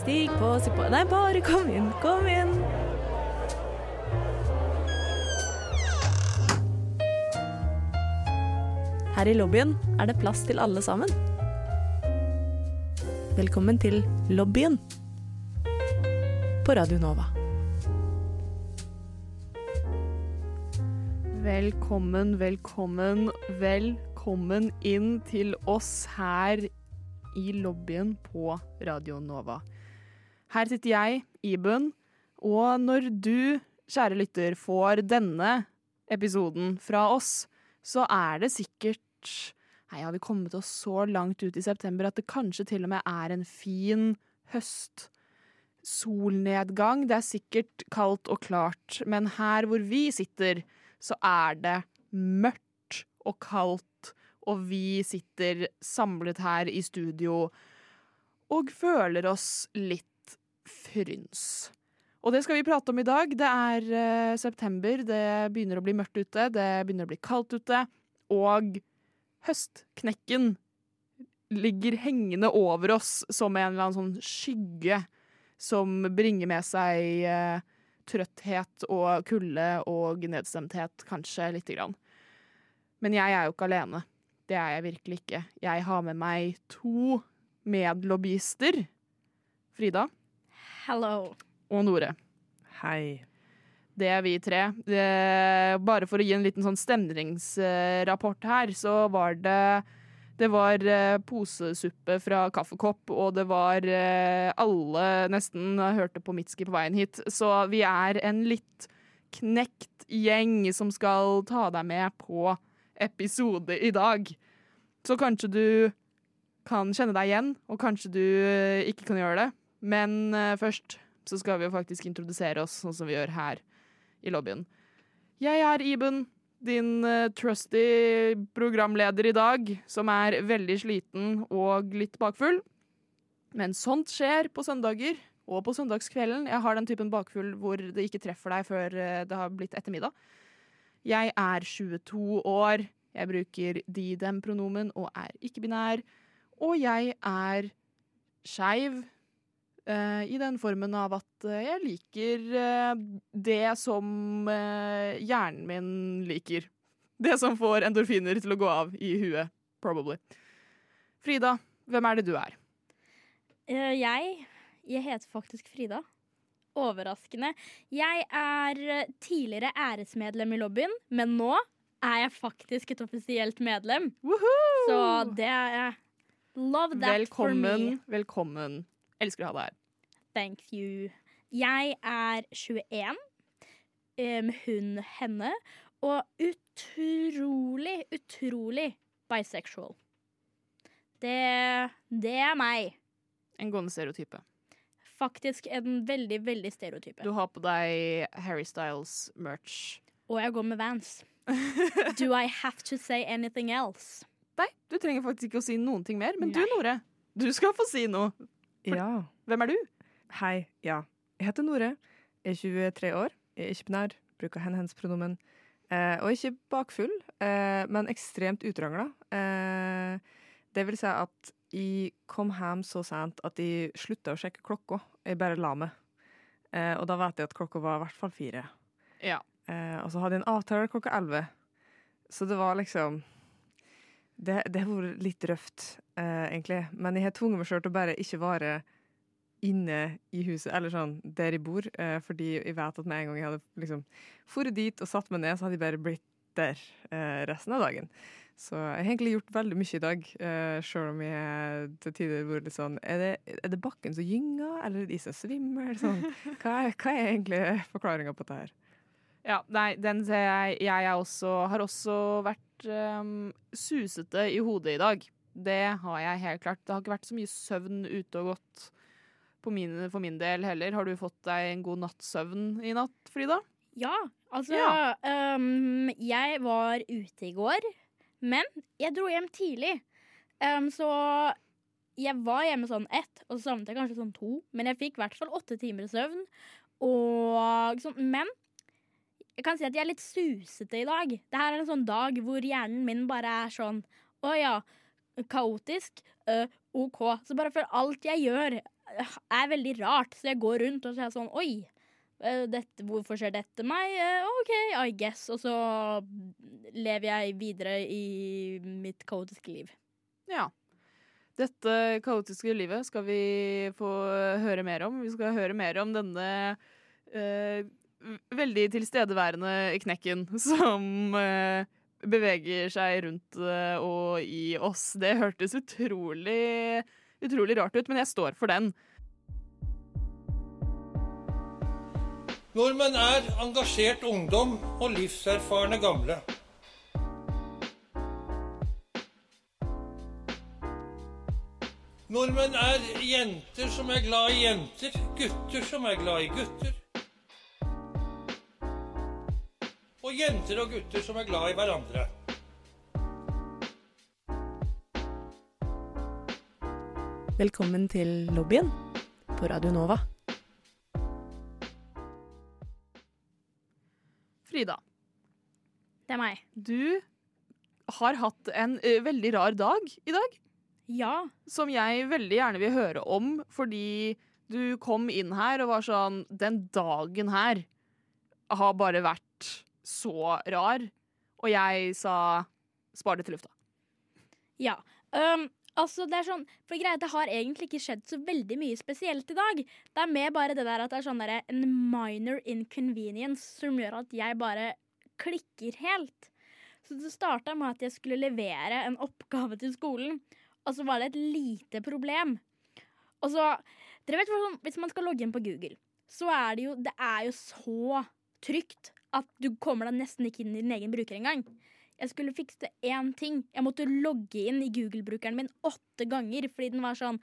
Stig på, stig på Nei, bare kom inn, kom inn. Her i lobbyen er det plass til alle sammen. Velkommen til lobbyen på Radio Nova. Velkommen, velkommen, velkommen inn til oss her i lobbyen på Radio Nova. Her sitter jeg, Iben, og når du, kjære lytter, får denne episoden fra oss, så er det sikkert Nei, har vi kommet oss så langt ut i september at det kanskje til og med er en fin høst. Solnedgang. Det er sikkert kaldt og klart, men her hvor vi sitter, så er det mørkt og kaldt, og vi sitter samlet her i studio og føler oss litt fryns. Og det skal vi prate om i dag. Det er uh, september, det begynner å bli mørkt ute, det begynner å bli kaldt ute, og høstknekken ligger hengende over oss som en eller annen sånn skygge som bringer med seg uh, trøtthet og kulde og nedstemthet, kanskje lite grann. Men jeg er jo ikke alene. Det er jeg virkelig ikke. Jeg har med meg to medlobbyister. Frida Hello. og Nore. Hei. Det er vi tre. Det, bare for å gi en liten sånn stemningsrapport her, så var det det var eh, posesuppe fra kaffekopp, og det var eh, alle nesten hørte på Mitski på veien hit. Så vi er en litt knekt gjeng som skal ta deg med på episode i dag. Så kanskje du kan kjenne deg igjen, og kanskje du eh, ikke kan gjøre det. Men uh, først så skal vi jo faktisk introdusere oss sånn som vi gjør her i lobbyen. Jeg er Iben, din uh, trusty programleder i dag, som er veldig sliten og litt bakfull. Men sånt skjer på søndager og på søndagskvelden. Jeg har den typen bakfull hvor det ikke treffer deg før eh, det har blitt ettermiddag. Jeg er 22 år, jeg bruker de-dem-pronomen og er ikke-binær. Og jeg er skeiv i den formen av at eh, jeg liker eh, det som eh, hjernen min liker. Det som får endorfiner til å gå av i huet, probably. Frida, hvem er det du er? Eh, jeg Jeg heter faktisk Frida. Overraskende. Jeg er eh, tidligere æresmedlem i lobbyen, men nå er jeg faktisk et offisielt medlem. Woohoo! Så det er Love that for me. velkommen, velkommen. Elsker å ha deg her. Thank you. Jeg er 21. Um, hun, henne. Og utrolig, utrolig bisexual. Det, det er meg. En gående stereotype. Faktisk en veldig, veldig stereotype. Du har på deg Harry Styles-merch. Og jeg går med Vans. Do I have to say anything else? Nei, du trenger faktisk ikke å si noen ting mer. Men du, Nore, du skal få si noe. Ja. Hvem er du? Hei. Ja. Jeg heter Nore. Jeg er 23 år. Jeg er ikke binær. Bruker hen-hens-pronomen. Eh, og ikke bakfull, eh, men ekstremt utrangla. Eh, det vil si at jeg kom hjem så sent at jeg slutta å sjekke klokka. Jeg bare la meg. Eh, og da vet jeg at klokka var i hvert fall fire. Ja. Eh, og så hadde jeg en avtale klokka elleve. Så det var liksom Det, det har vært litt røft, eh, egentlig. Men jeg har tvunget meg sjøl til å bare ikke være inne i huset, eller sånn der jeg bor, eh, fordi jeg vet at med en gang jeg hadde liksom dratt dit og satt meg ned, så hadde jeg bare blitt der eh, resten av dagen. Så jeg har egentlig gjort veldig mye i dag, uh, sjøl om jeg til tider har vært litt sånn er det, er det bakken som gynger, eller er det de som svimmer? Eller Sånn. Hva, er, hva er egentlig forklaringa på dette her? Ja, nei, den ser jeg Jeg også, har også vært um, susete i hodet i dag. Det har jeg helt klart. Det har ikke vært så mye søvn ute og gått på min, for min del heller. Har du fått deg en god natts søvn i natt, Frida? Ja, altså Ja. um, Jeg var ute i går, men jeg dro hjem tidlig. Um, så jeg var hjemme sånn ett, og så sovnet jeg kanskje sånn to. Men jeg fikk i hvert fall åtte timer søvn. Og sånn, Men jeg kan si at jeg er litt susete i dag. Det her er en sånn dag hvor hjernen min bare er sånn Å ja, kaotisk. øh, OK. Så bare for alt jeg gjør, er veldig rart. Så jeg går rundt og så er jeg sånn Oi, dette, hvorfor skjer dette meg? OK, I guess. Og så lever jeg videre i mitt kaotiske liv. Ja. Dette kaotiske livet skal vi få høre mer om. Vi skal høre mer om denne eh, veldig tilstedeværende knekken som eh, beveger seg rundt eh, og i oss. Det hørtes utrolig, utrolig rart ut, men jeg står for den. Nordmenn er engasjert ungdom og livserfarne gamle. Nordmenn er jenter som er glad i jenter, gutter som er glad i gutter. Og jenter og gutter som er glad i hverandre. Velkommen til lobbyen på Radio Nova. Frida, Det er meg. du har hatt en eh, veldig rar dag i dag. Ja. som jeg veldig gjerne vil høre om, fordi du kom inn her og var sånn Den dagen her har bare vært så rar. Og jeg sa spar det til lufta. Ja. Um, altså, det er sånn For greia det har egentlig ikke skjedd så veldig mye spesielt i dag. Det er mer bare det der at det er sånn der, en minor inconvenience som gjør at jeg bare klikker helt. Så det starta med at jeg skulle levere en oppgave til skolen, og så var det et lite problem. Og så Dere vet sånn, Hvis man skal logge inn på Google, så er det jo Det er jo så trygt at du kommer deg nesten ikke inn i din egen bruker engang. Jeg skulle fikse én ting. Jeg måtte logge inn i Google-brukeren min åtte ganger fordi den var sånn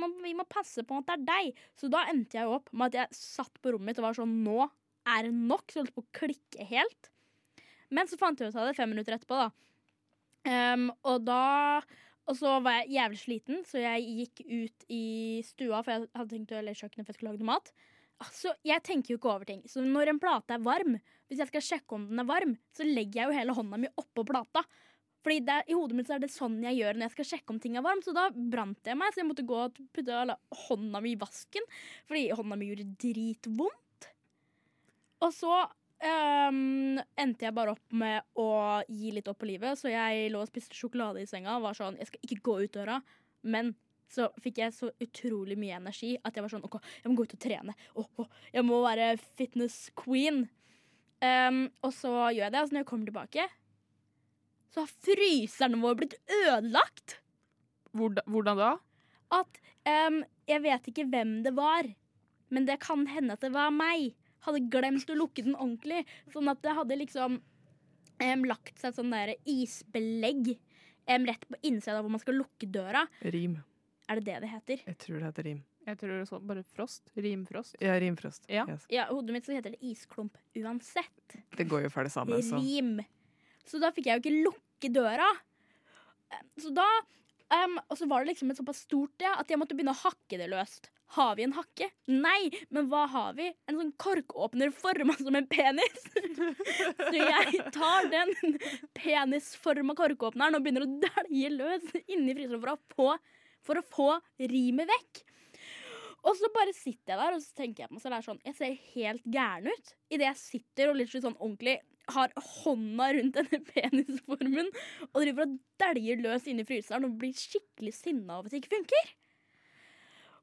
må, Vi må passe på at det er deg. Så da endte jeg opp med at jeg satt på rommet mitt og var sånn Nå er det nok. Så holdt på å klikke helt. Men så fant jeg ut av det fem minutter etterpå, da. Um, og da Og så var jeg jævlig sliten, så jeg gikk ut i stua, for jeg hadde tenkt å lese kjøkkenet for jeg skulle lage noe mat. Altså, jeg tenker jo ikke over ting. Så når en plate er varm, hvis jeg skal sjekke om den er varm, så legger jeg jo hele hånda mi oppå plata. Fordi det, I hodet mitt så er det sånn jeg gjør når jeg skal sjekke om ting er varm. Så da brant jeg meg, så jeg måtte gå og putte hånda mi i vasken. Fordi hånda mi gjorde dritvondt. Og så um, endte jeg bare opp med å gi litt opp på livet, så jeg lå og spiste sjokolade i senga og var sånn Jeg skal ikke gå ut døra, men så fikk jeg så utrolig mye energi at jeg var sånn OK, jeg må gå ut og trene. Oh, oh, jeg må være fitness queen. Um, og så gjør jeg det, og altså når jeg kommer tilbake, så har fryseren vår blitt ødelagt. Hvordan, hvordan da? At um, jeg vet ikke hvem det var, men det kan hende at det var meg. Hadde glemt å lukke den ordentlig, sånn at det hadde liksom um, lagt seg et sånn der isbelegg rett på innsida hvor man skal lukke døra. Rim. Er det det det heter? Jeg tror det heter rim. Jeg tror det er bare frost. Rimfrost. Ja, rimfrost. Ja. Yes. Ja, hodet mitt så heter det isklump uansett. Det går jo for det samme. Så. Rim. Så da fikk jeg jo ikke lukke døra. Så da um, Og så var det liksom et såpass stort det at jeg måtte begynne å hakke det løst. Har vi en hakke? Nei, men hva har vi? En sånn korkåpner forma som en penis. så jeg tar den penisforma korkåpneren og begynner å dælje løs inni fryseren for å få, for å få rimet vekk. Og så bare sitter jeg der og så tenker jeg på meg selv, sånn, jeg ser helt gæren ut idet jeg sitter og litt sånn ordentlig har hånda rundt denne penisformen og driver og dæljer løs inni fryseren og blir skikkelig sinna over at det ikke funker.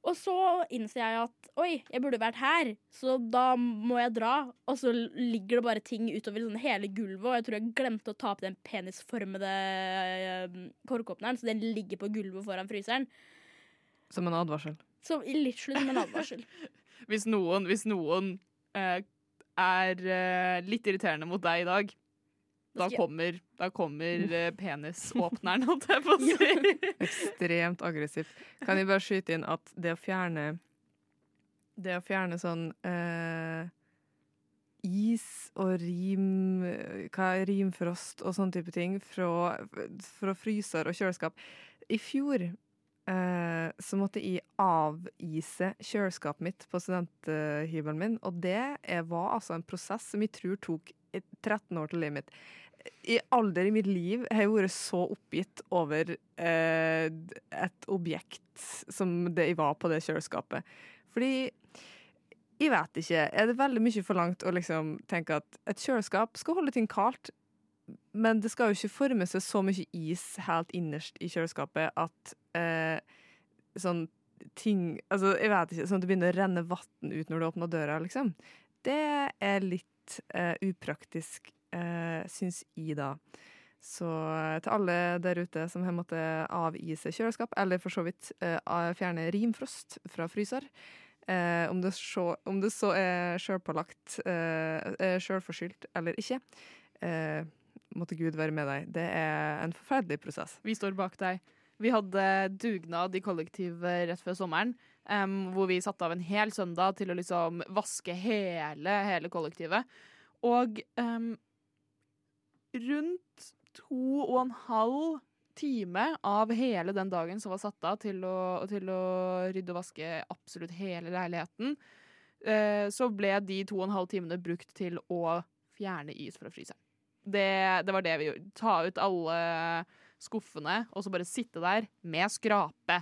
Og så innser jeg at oi, jeg burde vært her, så da må jeg dra. Og så ligger det bare ting utover sånn hele gulvet, og jeg tror jeg glemte å ta opp den penisformede eh, korkåpneren, så den ligger på gulvet foran fryseren. Som en advarsel. Så litt slutt med en advarsel. Hvis noen, hvis noen eh, er eh, litt irriterende mot deg i dag, da kommer, da kommer eh, penisåpneren, holdt jeg på å si. Ekstremt aggressivt. Kan jeg bare skyte inn at det å fjerne Det å fjerne sånn eh, is og rim Hva er rimfrost og sånne type ting fra, fra fryser og kjøleskap I fjor eh, så måtte jeg avise kjøleskapet mitt på studenthybelen min, og det er, var altså en prosess som jeg tror tok 13 år til livet mitt. i alder i mitt liv har jeg vært så oppgitt over eh, et objekt som det jeg var på det kjøleskapet. Fordi jeg vet ikke. Er det veldig mye forlangt å liksom tenke at et kjøleskap skal holde ting kaldt, men det skal jo ikke forme seg så mye is helt innerst i kjøleskapet at eh, sånn ting Altså, jeg vet ikke, sånn at det begynner å renne vann ut når du åpner døra, liksom. Det er litt eh, upraktisk, uh, syns jeg, da. Så eh, til alle der ute som har måttet avise kjøleskap, eller for så vidt uh, fjerne rimfrost fra fryser, eh, om, det så, om det så er sjølpålagt, eh, sjølforskyldt eller ikke, eh, måtte Gud være med deg. Det er en forferdelig prosess. Vi står bak deg. Vi hadde dugnad i kollektivet rett før sommeren, em, hvor vi satte av en hel søndag til å liksom vaske hele, hele kollektivet. Og um, rundt to og en halv time av hele den dagen som var satt av til å, til å rydde og vaske absolutt hele leiligheten, uh, så ble de to og en halv timene brukt til å fjerne is fra fryseren. Det, det var det vi gjorde. Ta ut alle skuffene, og så bare sitte der med skrape.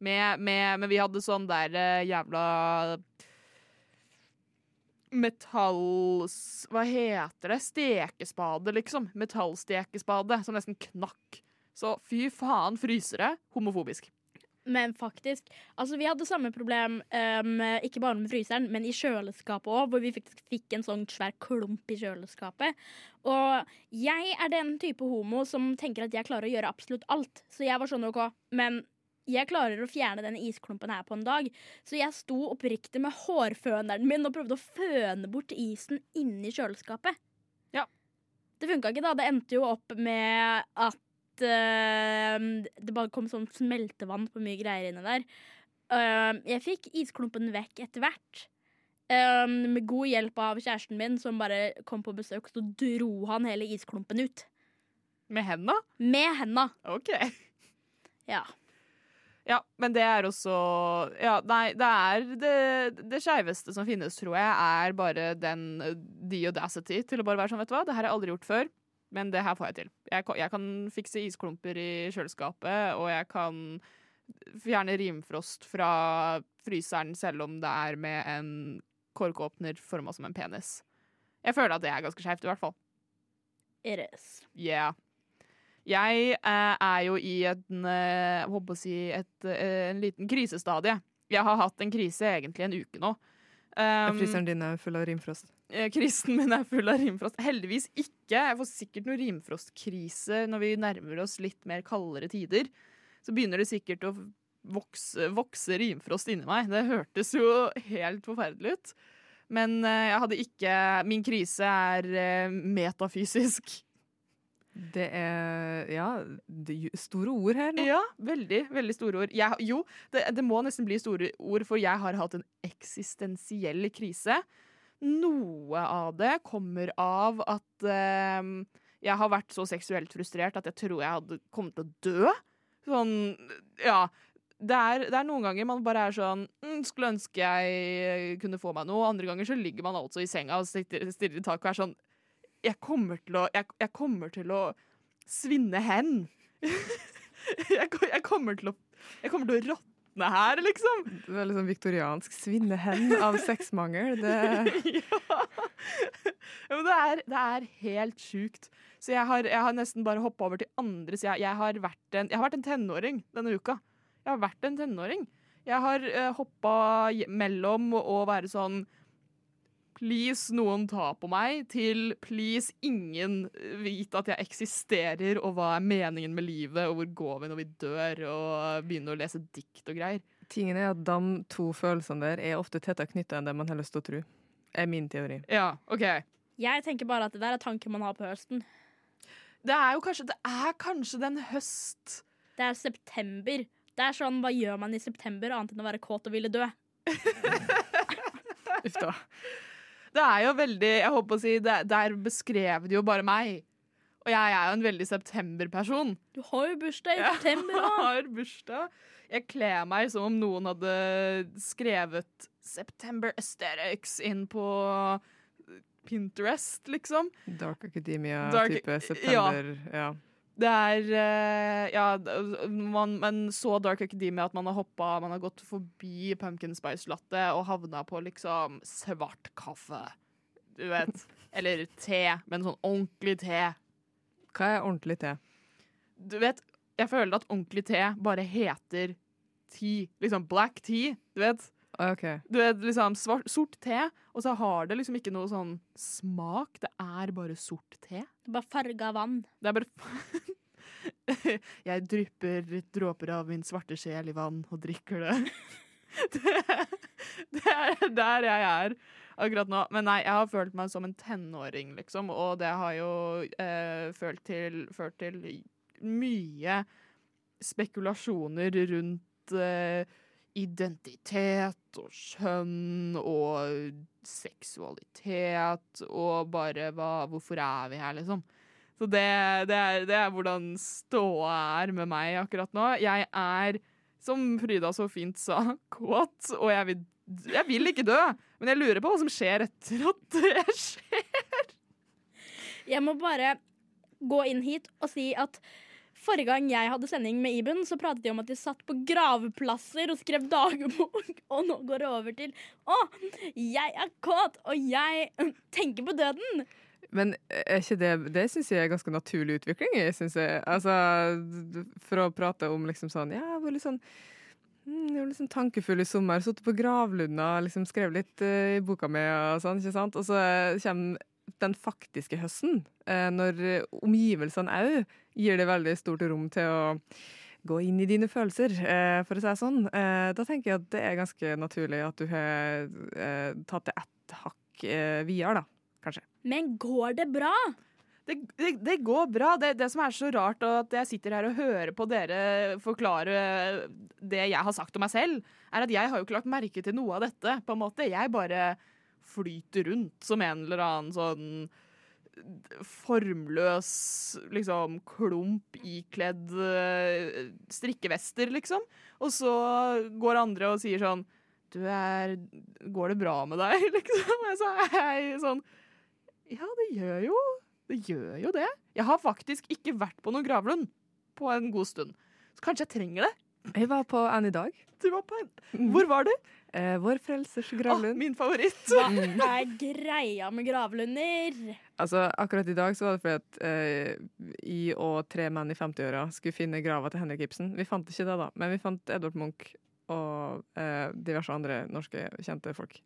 Med, med, men vi hadde sånn der eh, jævla metall... Hva heter det? Stekespade, liksom. Metallstekespade som nesten knakk. Så fy faen, frysere. Homofobisk. Men faktisk, altså vi hadde samme problem, um, ikke bare med fryseren, men i kjøleskapet òg, hvor vi faktisk fikk en sånn svær klump i kjøleskapet. Og jeg er den type homo som tenker at jeg klarer å gjøre absolutt alt. Så jeg var sånn OK, men jeg klarer å fjerne denne isklumpen her på en dag. Så jeg sto oppriktig med hårføneren min og prøvde å føne bort isen inni kjøleskapet. Ja. Det funka ikke, da. Det endte jo opp med at eh, det bare kom sånn smeltevann på mye greier inni der. Uh, jeg fikk isklumpen vekk etter hvert. Um, med god hjelp av kjæresten min, som bare kom på besøk. Så dro han hele isklumpen ut. Med henda? Med henda. OK. Ja. Ja, men det er også Ja, nei, det er det, det skeiveste som finnes, tror jeg, er bare den the audacity til å bare være sånn, vet du hva, det her har jeg aldri gjort før, men det her får jeg til. Jeg, jeg kan fikse isklumper i kjøleskapet, og jeg kan fjerne rimfrost fra fryseren selv om det er med en korkåpner forma som en penis. Jeg føler at det er ganske skeivt, i hvert fall. It is. Yeah. Jeg eh, er jo i en, eh, håper å si et, eh, en liten krisestadie. Jeg har hatt en krise egentlig en uke nå. Um, Fryseren din er full av rimfrost. eh, Krisen min er full av rimfrost. Heldigvis ikke. Jeg får sikkert noe rimfrostkrise når vi nærmer oss litt mer kaldere tider. Så begynner det sikkert å vokse, vokse rimfrost inni meg. Det hørtes jo helt forferdelig ut. Men eh, jeg hadde ikke Min krise er eh, metafysisk. Det er ja, det er store ord her nå. Ja, veldig, veldig store ord. Jeg, jo, det, det må nesten bli store ord, for jeg har hatt en eksistensiell krise. Noe av det kommer av at eh, jeg har vært så seksuelt frustrert at jeg tror jeg hadde kommet til å dø. Sånn, ja. Det er, det er noen ganger man bare er sånn mm, Skulle ønske jeg kunne få meg noe. Andre ganger så ligger man altså i senga og stirrer i taket og er sånn Jeg kommer til å, jeg, jeg kommer til å svinne hen. jeg, jeg kommer til å Jeg kommer til å råtne her, liksom. Det er sånn viktoriansk svinnehen av sexmangel. Det, ja. men det er, det er helt sjukt. Så jeg har, jeg har nesten bare hoppa over til andre sida. Jeg, har vært en- jeg har vært en tenåring denne uka. Jeg har vært en tenåring. Jeg har uh, hoppa mellom å være sånn Please, noen ta på meg, til please, ingen vite at jeg eksisterer, og hva er meningen med livet, og hvor går vi når vi dør, og begynner å lese dikt og greier. tingen er at de to følelsene der er ofte tettere knytta enn det man har lyst til å tro. Er min teori. Ja, OK. Jeg tenker bare at det der er tanken man har på høsten. Det er jo kanskje, det er kanskje den høst... Det er september. Det er sånn, Hva gjør man i september annet enn å være kåt og ville dø? Uff da. Det er jo veldig Jeg håper å si, det, Der beskrev de jo bare meg. Og jeg er jo en veldig september-person. Du har jo bursdag i september. da. har bursdag. Jeg kler meg som om noen hadde skrevet 'September Aesthetics' inn på Pinterest, liksom. Dark Academia-type september. september. Ja. Det er eh, Ja, man, man, men så Dark Academia at man har hoppa Man har gått forbi pumpkin spice latte og havna på liksom svart kaffe. Du vet. Eller te, men sånn ordentlig te. Hva er ordentlig te? Du vet, jeg føler at ordentlig te bare heter tea. Liksom black tea, du vet. Ah, OK. Du vet, liksom svart, Sort te, og så har det liksom ikke noe sånn smak. Det er bare sort te. Det er bare farga vann. Det er bare Jeg drypper dråper av min svarte sjel i vann og drikker det. det. Det er der jeg er akkurat nå. Men nei, jeg har følt meg som en tenåring, liksom. Og det har jo eh, følt til, ført til mye spekulasjoner rundt eh, identitet og kjønn og seksualitet og bare hva Hvorfor er vi her, liksom? Så det, det, er, det er hvordan ståa er med meg akkurat nå. Jeg er, som Frida så fint sa, kåt, og jeg vil, jeg vil ikke dø. Men jeg lurer på hva som skjer etter at det skjer. Jeg må bare gå inn hit og si at forrige gang jeg hadde sending med Iben, så pratet de om at de satt på gravplasser og skrev dagbok. Og nå går det over til Å, jeg er kåt, og jeg øh, tenker på døden. Men er ikke det Det syns jeg er ganske naturlig utvikling. Synes jeg, altså, for å prate om liksom sånn Ja, var litt sånn mm, jeg var litt sånn tankefull i sommer. Sittet på gravlunda, liksom skrev litt uh, i boka mi og sånn, ikke sant. Og så eh, kommer den faktiske høsten, eh, når omgivelsene òg gir det veldig stort rom til å gå inn i dine følelser, eh, for å si det sånn. Eh, da tenker jeg at det er ganske naturlig at du har eh, tatt det ett hakk eh, videre, da. Kanskje. Men går det bra? Det, det, det går bra. Det, det som er så rart, og at jeg sitter her og hører på dere forklare det jeg har sagt om meg selv, er at jeg har jo ikke lagt merke til noe av dette. på en måte. Jeg bare flyter rundt som en eller annen sånn formløs liksom klump ikledd eh, strikkevester, liksom. Og så går andre og sier sånn Du er Går det bra med deg, liksom? Og så er jeg sånn Ja, det gjør jo Det gjør jo det. Jeg har faktisk ikke vært på noen gravlund på en god stund. Så kanskje jeg trenger det. Jeg var på en i dag. Du var på en Hvor var du? Eh, vår frelsers gravlund. gravlund. min favoritt. Hva er greia med gravlunder? Altså, akkurat i dag så var det fordi at eh, jeg og tre menn i 50-åra skulle finne grava til Henrik Ibsen. Vi fant ikke det, da, men vi fant Edvard Munch og eh, diverse andre norske kjente folk.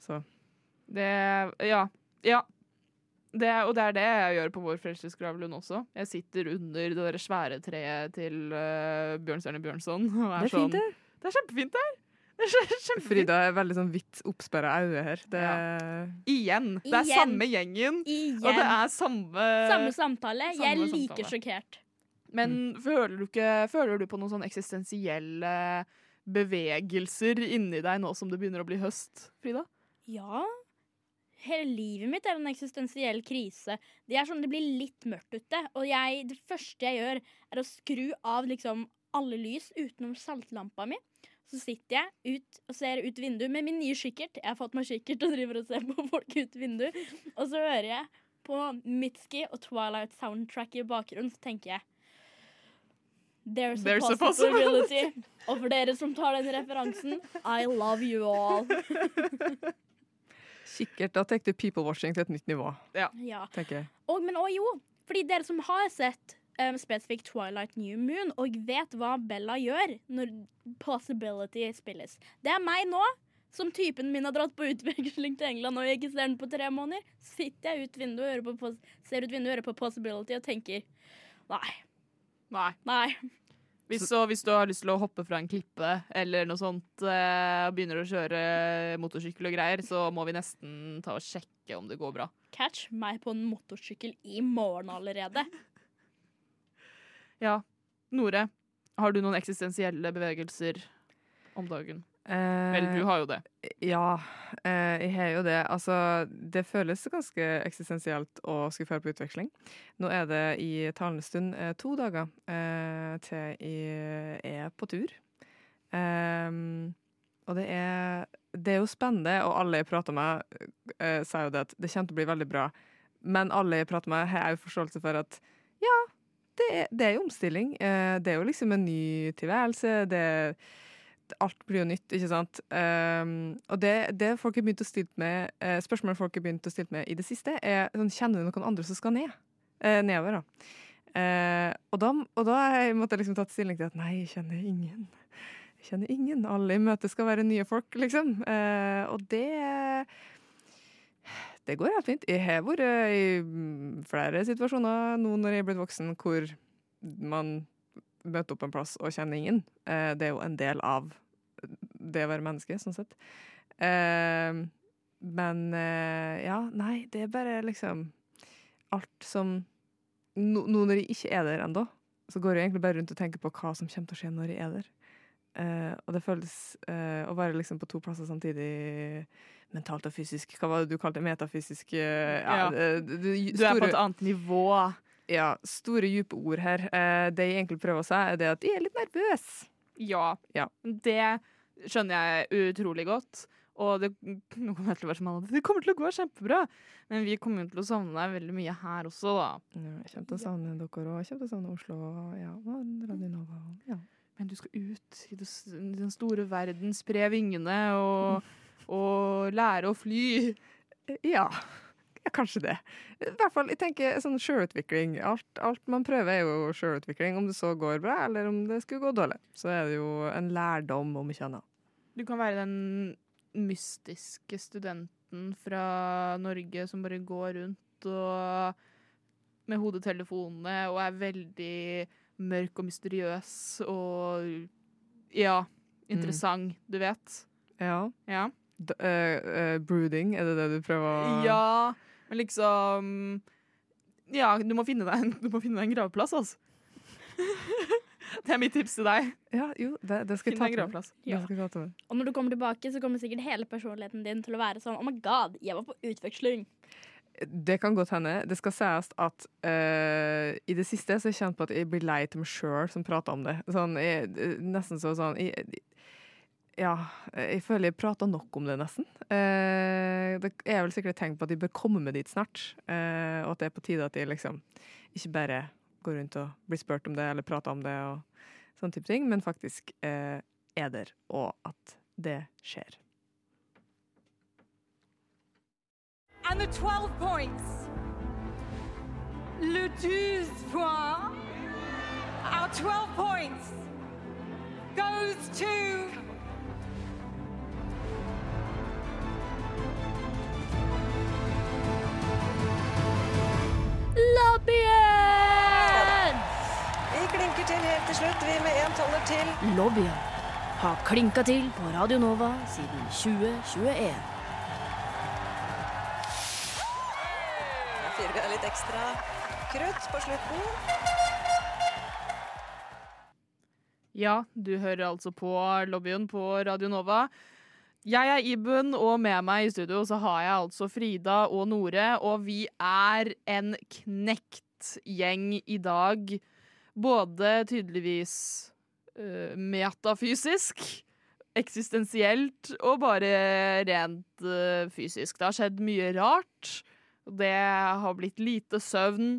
Så Det Ja. Ja. Det, og det er det jeg gjør på Vår frelsesgravlund også. Jeg sitter under det der svære treet til uh, Bjørnstjerne Bjørnson. Og er det er fint, der. det. Er kjempefint der! Det er kjempefint. Frida er veldig sånn vidt oppsperra øye her. Det, Igjen. Det er Igjen. samme gjengen. Igjen. Og det er samme Samme samtale. Jeg er samme like sjokkert. Men føler du ikke Føler du på noen sånn eksistensielle bevegelser inni deg nå som det begynner å bli høst, Frida? Ja. Hele livet mitt er en eksistensiell krise. Det er sånn det blir litt mørkt ute. Og jeg, det første jeg gjør, er å skru av liksom alle lys utenom saltlampa mi. Så sitter jeg ut og ser ut vinduet med min nye kikkert. Jeg har fått meg kikkert og driver og ser på folk ut vinduet. Og så hører jeg på Mitski og Twilight soundtrack i bakgrunnen, så tenker jeg There's a There's a possibility. Og for dere som tar den referansen, I love you all. Sikkert da tar du people-washing til et nytt nivå, Ja. tenker jeg. Og, men òg jo, fordi dere som har sett um, spesifikt Twilight New Moon, og vet hva Bella gjør når Possibility spilles. Det er meg nå, som typen min har dratt på utveksling til England og jeg ikke ser den på tre måneder. Sitter jeg ut vinduet og hører på, ser ut vinduet og hører på Possibility og tenker nei, Nei. nei. Hvis, så, hvis du har lyst til å hoppe fra en klippe eller noe sånt, eh, og begynner å kjøre motorsykkel og greier, så må vi nesten ta og sjekke om det går bra. Catch meg på en motorsykkel i morgen allerede. Ja. Nore, har du noen eksistensielle bevegelser om dagen? Eh, Vel, du har jo det. Ja, eh, jeg har jo det. Altså, det føles ganske eksistensielt å skulle føre på utveksling. Nå er det i talende stund eh, to dager eh, til jeg er på tur. Ehm, Og det er, det er jo spennende, og alle jeg prater med, sier jo det at det kommer til å bli veldig bra. Men alle jeg prater med, har jo forståelse for at ja, det er, det er jo omstilling. Det er jo liksom en ny tilværelse. Det, alt blir jo nytt, ikke sant. Um, og det, det folk har begynt å stille med, uh, spørsmålet folk har begynt å stille med i det siste, er sånn, kjenner du noen andre som skal ned? nedover, da. og da. Og da har jeg liksom tatt stilling til at nei, jeg kjenner ingen. Jeg kjenner ingen. Alle i møtet skal være nye folk, liksom. og det det går helt fint. Jeg har vært i flere situasjoner nå når jeg er blitt voksen, hvor man møter opp en plass og kjenner ingen. Det er jo en del av det å være menneske, sånn sett. Eh, men eh, ja, nei, det er bare liksom alt som Nå når jeg ikke er der ennå, så går jeg egentlig bare rundt og tenker på hva som kommer til å skje når jeg er der. og det føles å være liksom på to plasser samtidig mentalt og fysisk. Hva var det du kalte det? Metafysisk ja, ja. Du, du, du, er på et annet nivå. Ja. Store, dype ord her. Eh, det jeg egentlig prøver å si, er det at jeg er litt nervøs. Ja. ja. Det skjønner jeg utrolig godt. Og det, kommer til å være som alle det kommer til å gå kjempebra. Men vi kommer til å savne deg veldig mye her også, da. Ja, jeg kommer til å savne dere òg. Jeg kommer til å savne Oslo ja, og Radio Nova. Ja. Men du skal ut i, i den store verden, spre vingene og og lære å fly. Ja. Kanskje det. I hvert fall, jeg tenker sånn sjølutvikling. Alt, alt, man prøver, er jo sjølutvikling. Om det så går bra, eller om det skulle gå dårlig. Så er det jo en lærdom, om ikke annet. Du kan være den mystiske studenten fra Norge som bare går rundt og med hodetelefonene og er veldig mørk og mysteriøs og ja, interessant, mm. du vet. Ja. ja. Uh, uh, brooding, er det det du prøver å Ja, men liksom Ja, du må finne deg en, må finne deg en gravplass, altså. det er mitt tips til deg. Ja, jo, det, det skal Finn en gravplass. Ja. Og når du kommer tilbake, så kommer sikkert hele personligheten din til å være sånn Oh my god, jeg var på utveksling. Det kan godt hende. Det skal sies at uh, i det siste så har jeg kjent på at jeg blir lei til meg sjøl som prater om det. Sånn, jeg, nesten så sånn jeg, ja, jeg føler jeg prata nok om det, nesten. Eh, det er vel sikkert et tegn på at de bør komme med dit snart. Eh, og at det er på tide at de liksom ikke bare går rundt og blir spurt om det eller prater om det, og sånne type ting, men faktisk eh, er der, og at det skjer. And the 12 points. Le 12 points. Our 12 points goes to Lobbyen! Vi klinker til helt til slutt, vi med én toller til. Lobbyen har klinka til på Radio Nova siden 2021. Da fyrer vi av litt ekstra krutt på slutten. Ja, du hører altså på lobbyen på Radio Nova. Jeg er Iben, og med meg i studio så har jeg altså Frida og Nore. Og vi er en knekt gjeng i dag. Både tydeligvis uh, metafysisk, eksistensielt og bare rent uh, fysisk. Det har skjedd mye rart. Det har blitt lite søvn.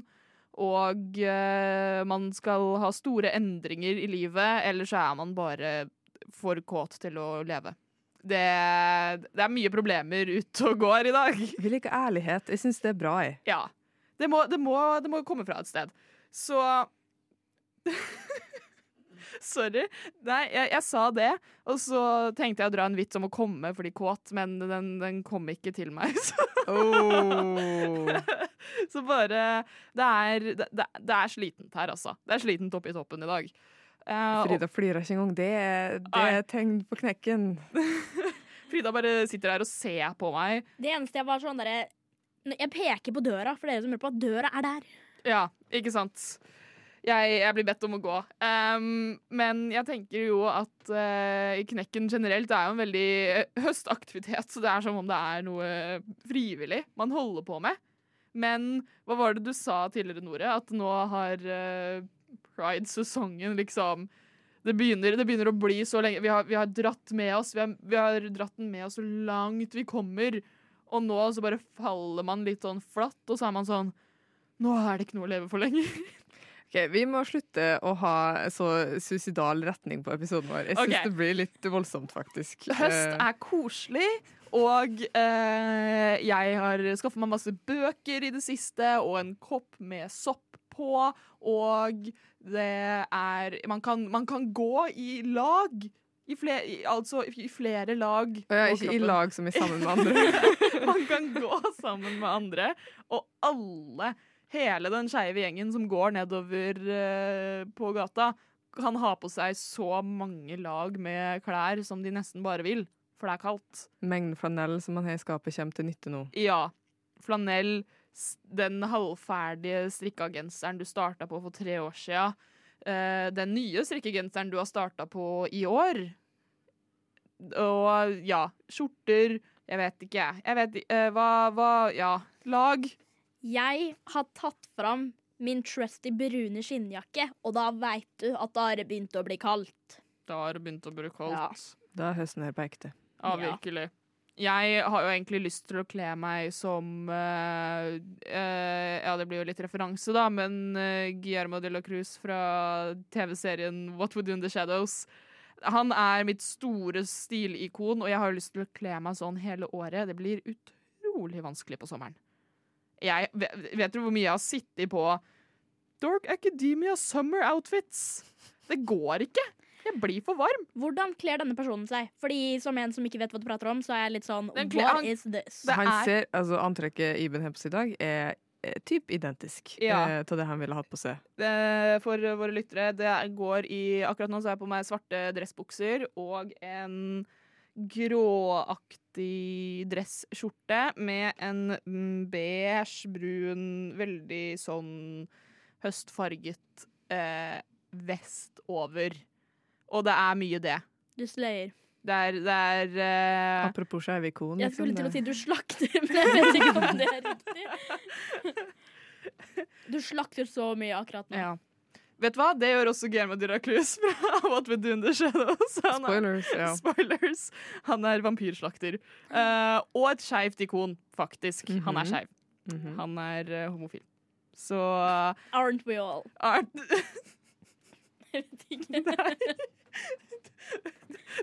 Og uh, man skal ha store endringer i livet, eller så er man bare for kåt til å leve det, det, er mye problemer ute og går i dag. Vi liker ærlighet. Jeg syns det er bra. Jeg. Ja. Det må, det, må, det må, komme fra et sted. Så Sorry. Nei, jeg, jeg, sa det, og så tenkte jeg å dra en vits om å komme fordi kåt, men den, den kom ikke til meg. Så, oh. så bare Det er, det, det er slitent her, altså. Det er slitent oppe i toppen i dag. Uh, Frida flirer ikke engang. Det, det er tegn på knekken. Frida bare sitter der og ser på meg. Det eneste jeg var sånn derre Jeg peker på døra for dere som hører på, at døra er der. Ja, ikke sant. Jeg, jeg blir bedt om å gå. Um, men jeg tenker jo at uh, Knekken generelt er jo en veldig høstaktivitet, så det er som om det er noe frivillig man holder på med. Men hva var det du sa tidligere, Nore? At nå har uh, pride-sesongen liksom Det begynner, det begynner å bli så lenge. Vi har, vi har dratt med oss Vi har, vi har dratt den med oss så langt vi kommer. Og nå så bare faller man litt sånn flatt, og så er man sånn Nå er det ikke noe å leve for lenger. Ok, Vi må slutte å ha så suicidal retning på episoden vår. Jeg syns okay. det blir litt voldsomt, faktisk. Høst Eh, er koselig, og eh, jeg har skaffet meg masse bøker i det siste, og en kopp med sopp på, og det er Man kan, man kan gå i lag. I flere, i, altså i flere lag. og er ikke i lag som i sammen med andre. Man kan gå sammen med andre, og alle, hele den skeive gjengen som går nedover uh, på gata, kan ha på seg så mange lag med klær som de nesten bare vil, for det er kaldt. Mengden flanell som man har i skapet, kommer til nytte nå. Ja. Flanell, den halvferdige strikkagenseren du starta på for tre år sia. eh, den nye strikkegenseren du har starta på i år. Og ja, skjorter Jeg vet ikke, jeg. Jeg vet ikke, eh, hva, hva Ja, lag. Jeg har tatt fram min trusty brune skinnjakke, og da veit du at da har det begynt å bli kaldt. Da har det begynt å bli kaldt. Ja. Da er høsten her på ekte. Ja, Ja. Jeg har jo egentlig lyst til å kle meg som uh, uh, Ja, det blir jo litt referanse, da, men uh, Guillermo de la Cruz fra TV-serien What Would Do In The Shadows. Han er mitt store stilikon, og jeg har lyst til å kle meg sånn hele året. Det blir utrolig vanskelig på sommeren. Jeg, vet du hvor mye jeg har sittet på Dork Academia Summer Outfits? Det går ikke! Jeg blir for varm. Hvordan kler denne personen seg? Fordi Som en som ikke vet hva du prater om, så er jeg litt sånn What han- is this? Det Han er- ser, altså Antrekket Iben har på seg i dag, er eh, typ identisk Ja. eh, til det han ville hatt på seg. det, for våre lyttere. Det er- går i Akkurat nå så har jeg på meg svarte dressbukser og en gråaktig dresskjorte med en mm, beige, brun, veldig sånn høstfarget eh, vest over. Og det er mye det. Du sløyer. Det er, det er uh... Apropos skeive ikon. Jeg liksom, skulle til å si du slakter, men jeg vet ikke om det er riktig. Du slakter så mye akkurat nå. ja. Vet du hva? Det gjør også Guillermo Cruz fra What We Do In The Shadows. Han er- Spoilers, ja. Spoilers. Han er vampyrslakter. Uh, og et skeivt ikon, faktisk. Han er skeiv. Mm -hmm. Han er uh, homofil. Så uh, Aren't we all? Art Jeg vet ikke.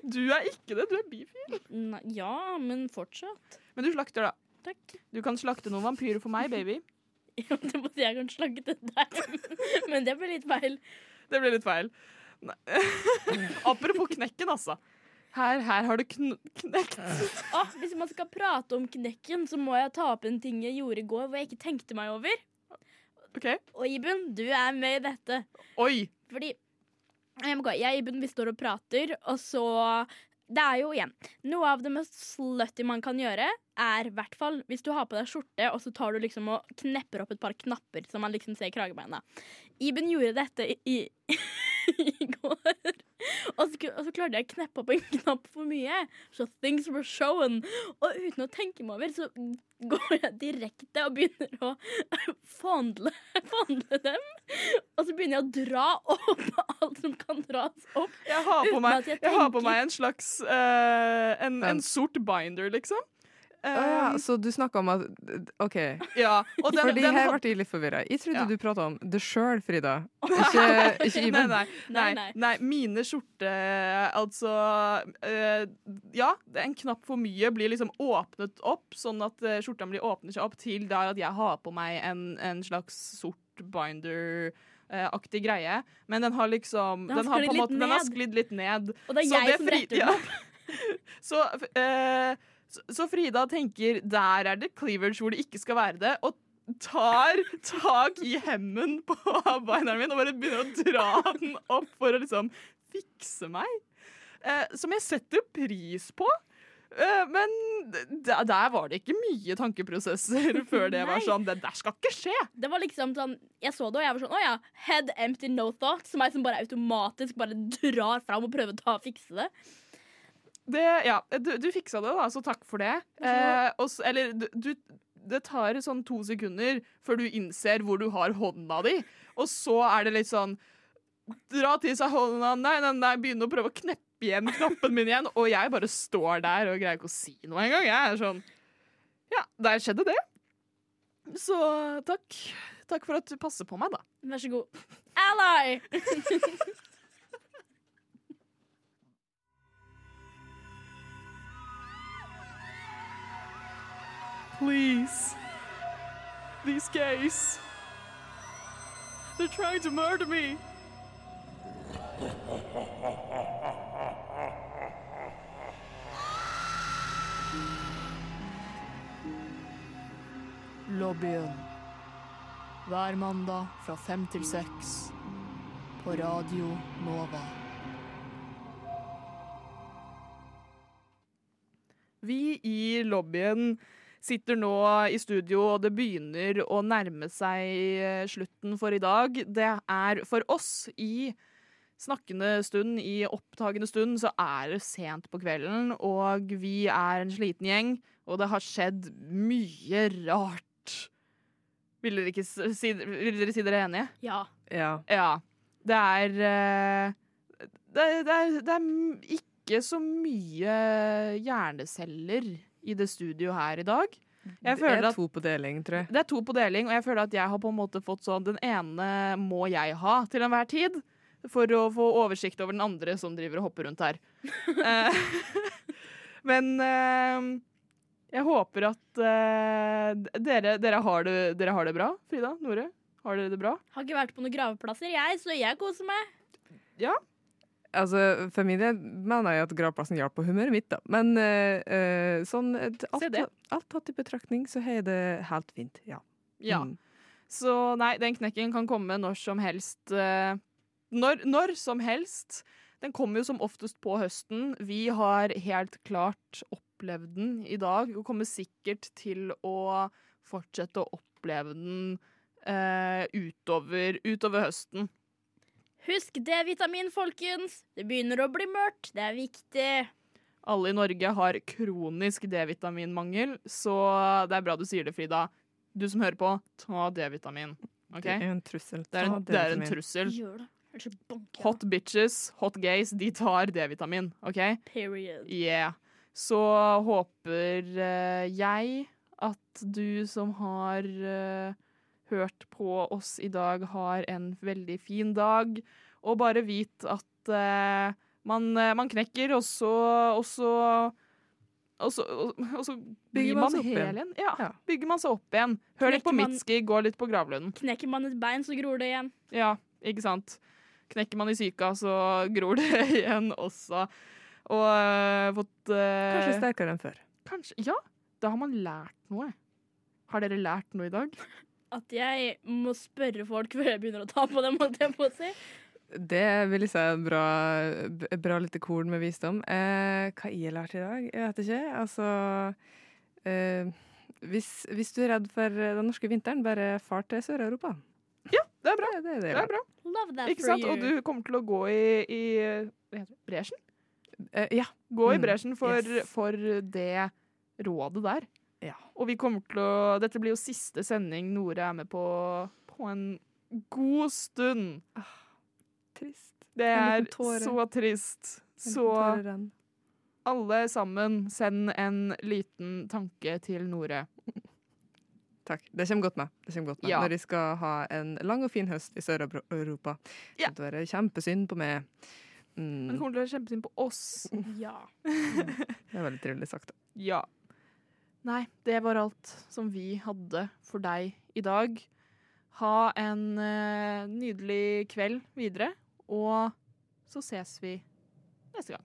Du er ikke det, du er bifil. Nei, ja, men fortsatt. Men du slakter, da. Takk. Du kan slakte noen vampyrer for meg, baby. Ja, det måtte jeg kan slakte deg. Men det ble litt feil. Det ble litt feil. Nei. Apropos knekken, altså. Her, her har du kn knekt. Ah, hvis man skal prate om knekken, så må jeg ta opp en ting jeg gjorde i går hvor jeg ikke tenkte meg over. Okay. Og Iben, du er med i dette. Oi. Fordi jeg, Iben vi står og prater, og så Det er jo igjen Noe av det mest slutty man kan gjøre, er i hvert fall hvis du har på deg skjorte, og så tar du liksom og knepper opp et par knapper som man liksom ser i kragebeina. Iben gjorde dette i, i, i går. Og så, og så klarte jeg å kneppe opp en knapp for mye. Så things were shown. Og uten å tenke meg over, så går jeg direkte og begynner å fondle, fondle dem. Og så begynner jeg å dra opp alt som kan dras opp. Jeg har på meg, jeg jeg har på meg en slags uh, en, en sort binder, liksom. Å ja, Um, så du snakka om at OK. ja. Og den, Fordi den her ble jeg litt forvirra. Jeg trodde Ja. du prata om det sjøl, Frida. Ikke, ikke Iben. nei, nei, Nei, nei, nei. mine skjorte Altså uh, Ja, det er en knapp for mye blir liksom åpnet opp, sånn at eh, skjorta blir åpner seg opp til der at jeg har på meg en, en slags sort binder-aktig greie. Men den har liksom Den har den har, på en måte, den har sklidd litt ned. Og det er Så jeg som retter den ja. så, eh, så, så Frida tenker der er det cleavage hvor det ikke skal være det, og tar tak i hemmen på beineren min og bare begynner å dra den opp for å liksom fikse meg. Eh, som jeg setter pris på. Eh, men der var det ikke mye tankeprosesser før det var sånn Det der skal ikke skje! Det var liksom sånn Jeg så det, og jeg var sånn Å ja. Head empty, no thought. Som er som bare automatisk bare drar fram og prøver å ta fikse det. Det, ja, du, du fiksa det, da, så takk for det. Eh, også, eller du, du Det tar sånn to sekunder før du innser hvor du har hånda di, og så er det litt sånn dra til seg hånda, nei, nei, nei, begynne å prøve å kneppe igjen knappen min igjen, og jeg bare står der og greier ikke å si noe engang. Jeg er sånn Ja, der skjedde det. Så takk. Takk for at du passer på meg, da. Vær så god. Ally! Please. These gays. They're trying to murder me. Lobbyen. Hver mandag fra fem til seks på Radio Nova. Vi i lobbyen sitter nå i studio, og det begynner å nærme seg eh, slutten for i dag. Det er for oss i snakkende stund, i opptagende stund, så er det sent på kvelden, og vi er en sliten gjeng, og det har skjedd mye rart. Vil dere, ikke si, vil dere si dere er enige? Ja. Ja. Ja. Det er eh, det, det, er, det er ikke så mye hjerneceller i det studioet her i dag. Jeg Det er to på deling, tror jeg. det er to på deling, og jeg føler at jeg har på en måte fått sånn Den ene må jeg ha til enhver tid. For å få oversikt over den andre som driver og hopper rundt her. Eh, Men eh, jeg håper at eh, dere, dere, har det, dere har det bra. Frida, Nore, har dere det bra? Har ikke vært på noen graveplasser, jeg, så jeg koser meg. Ja, Altså, For min del mener jeg at gravplassen hjalp på humøret mitt, da. Men eh, eh, sånn alt, alt tatt i betraktning, så har jeg det helt fint. Ja. Ja. Mm. Så nei, den knekken kan komme når som helst. eh, når, når som helst. Den kommer jo som oftest på høsten. Vi har helt klart opplevd den i dag, og kommer sikkert til å fortsette å oppleve den eh, utover, utover høsten. Husk D-vitamin, folkens. Det begynner å bli mørkt. Det er viktig. Alle i Norge har kronisk D-vitaminmangel, så det er bra du sier det, Frida. Du som hører på, ta D-vitamin. Okay? Det er en trussel. Det er en, det er en trussel. Gjør det. Hot bitches, hot gays, de tar D-vitamin, OK? Period. Yeah. Så håper uh, jeg at du som har uh, hørt på oss i dag, har en veldig fin dag. Og bare vit at uh, man, man knekker, og så Og så og så, og, så Bygger man man seg opp igjen. Ja, Ja. Bygger man seg opp igjen. Hør litt på Knekker man- Mitski, gå litt på gravlunden. Knekker man et bein, så gror det igjen. Ja, ikke sant. Knekker man i psyka, så gror det igjen også. Og uh, fått uh, Kanskje sterkere enn før. Kanskje Ja, da har man lært noe. Har dere lært noe i dag? At jeg må spørre folk før jeg begynner å ta på dem, holdt jeg på å si. Det vil jeg si er bra, bra lite korn med visdom. Eh, hva jeg har lært i dag? Jeg vet ikke. Altså eh, hvis, hvis du er redd for den norske vinteren, bare far til Sør-Europa. Det er bra. Det, det, det, Det er bra. Love that Ikke for sant? you. Og du kommer til å gå i, i hva heter det? bresjen? Uh, ja. Gå i Mm, bresjen for, yes. for det rådet der. Ja. Og vi kommer til å Dette blir jo siste sending Nore er med på på en god stund. Trist. Det er så trist. Så alle sammen, send en liten tanke til Nore. Takk. Det kommer godt med. Det kommer godt med. Ja. Når de skal ha en lang og fin høst i Sør-Europa. Ja. Det er kjempesynd på meg. Men det Mm, kommer til å være kjempesynd på oss. Ja. det er veldig trivelig sagt. Ja. Nei, det var alt som vi hadde for deg i dag. Ha en uh, nydelig kveld videre, og så ses vi neste gang.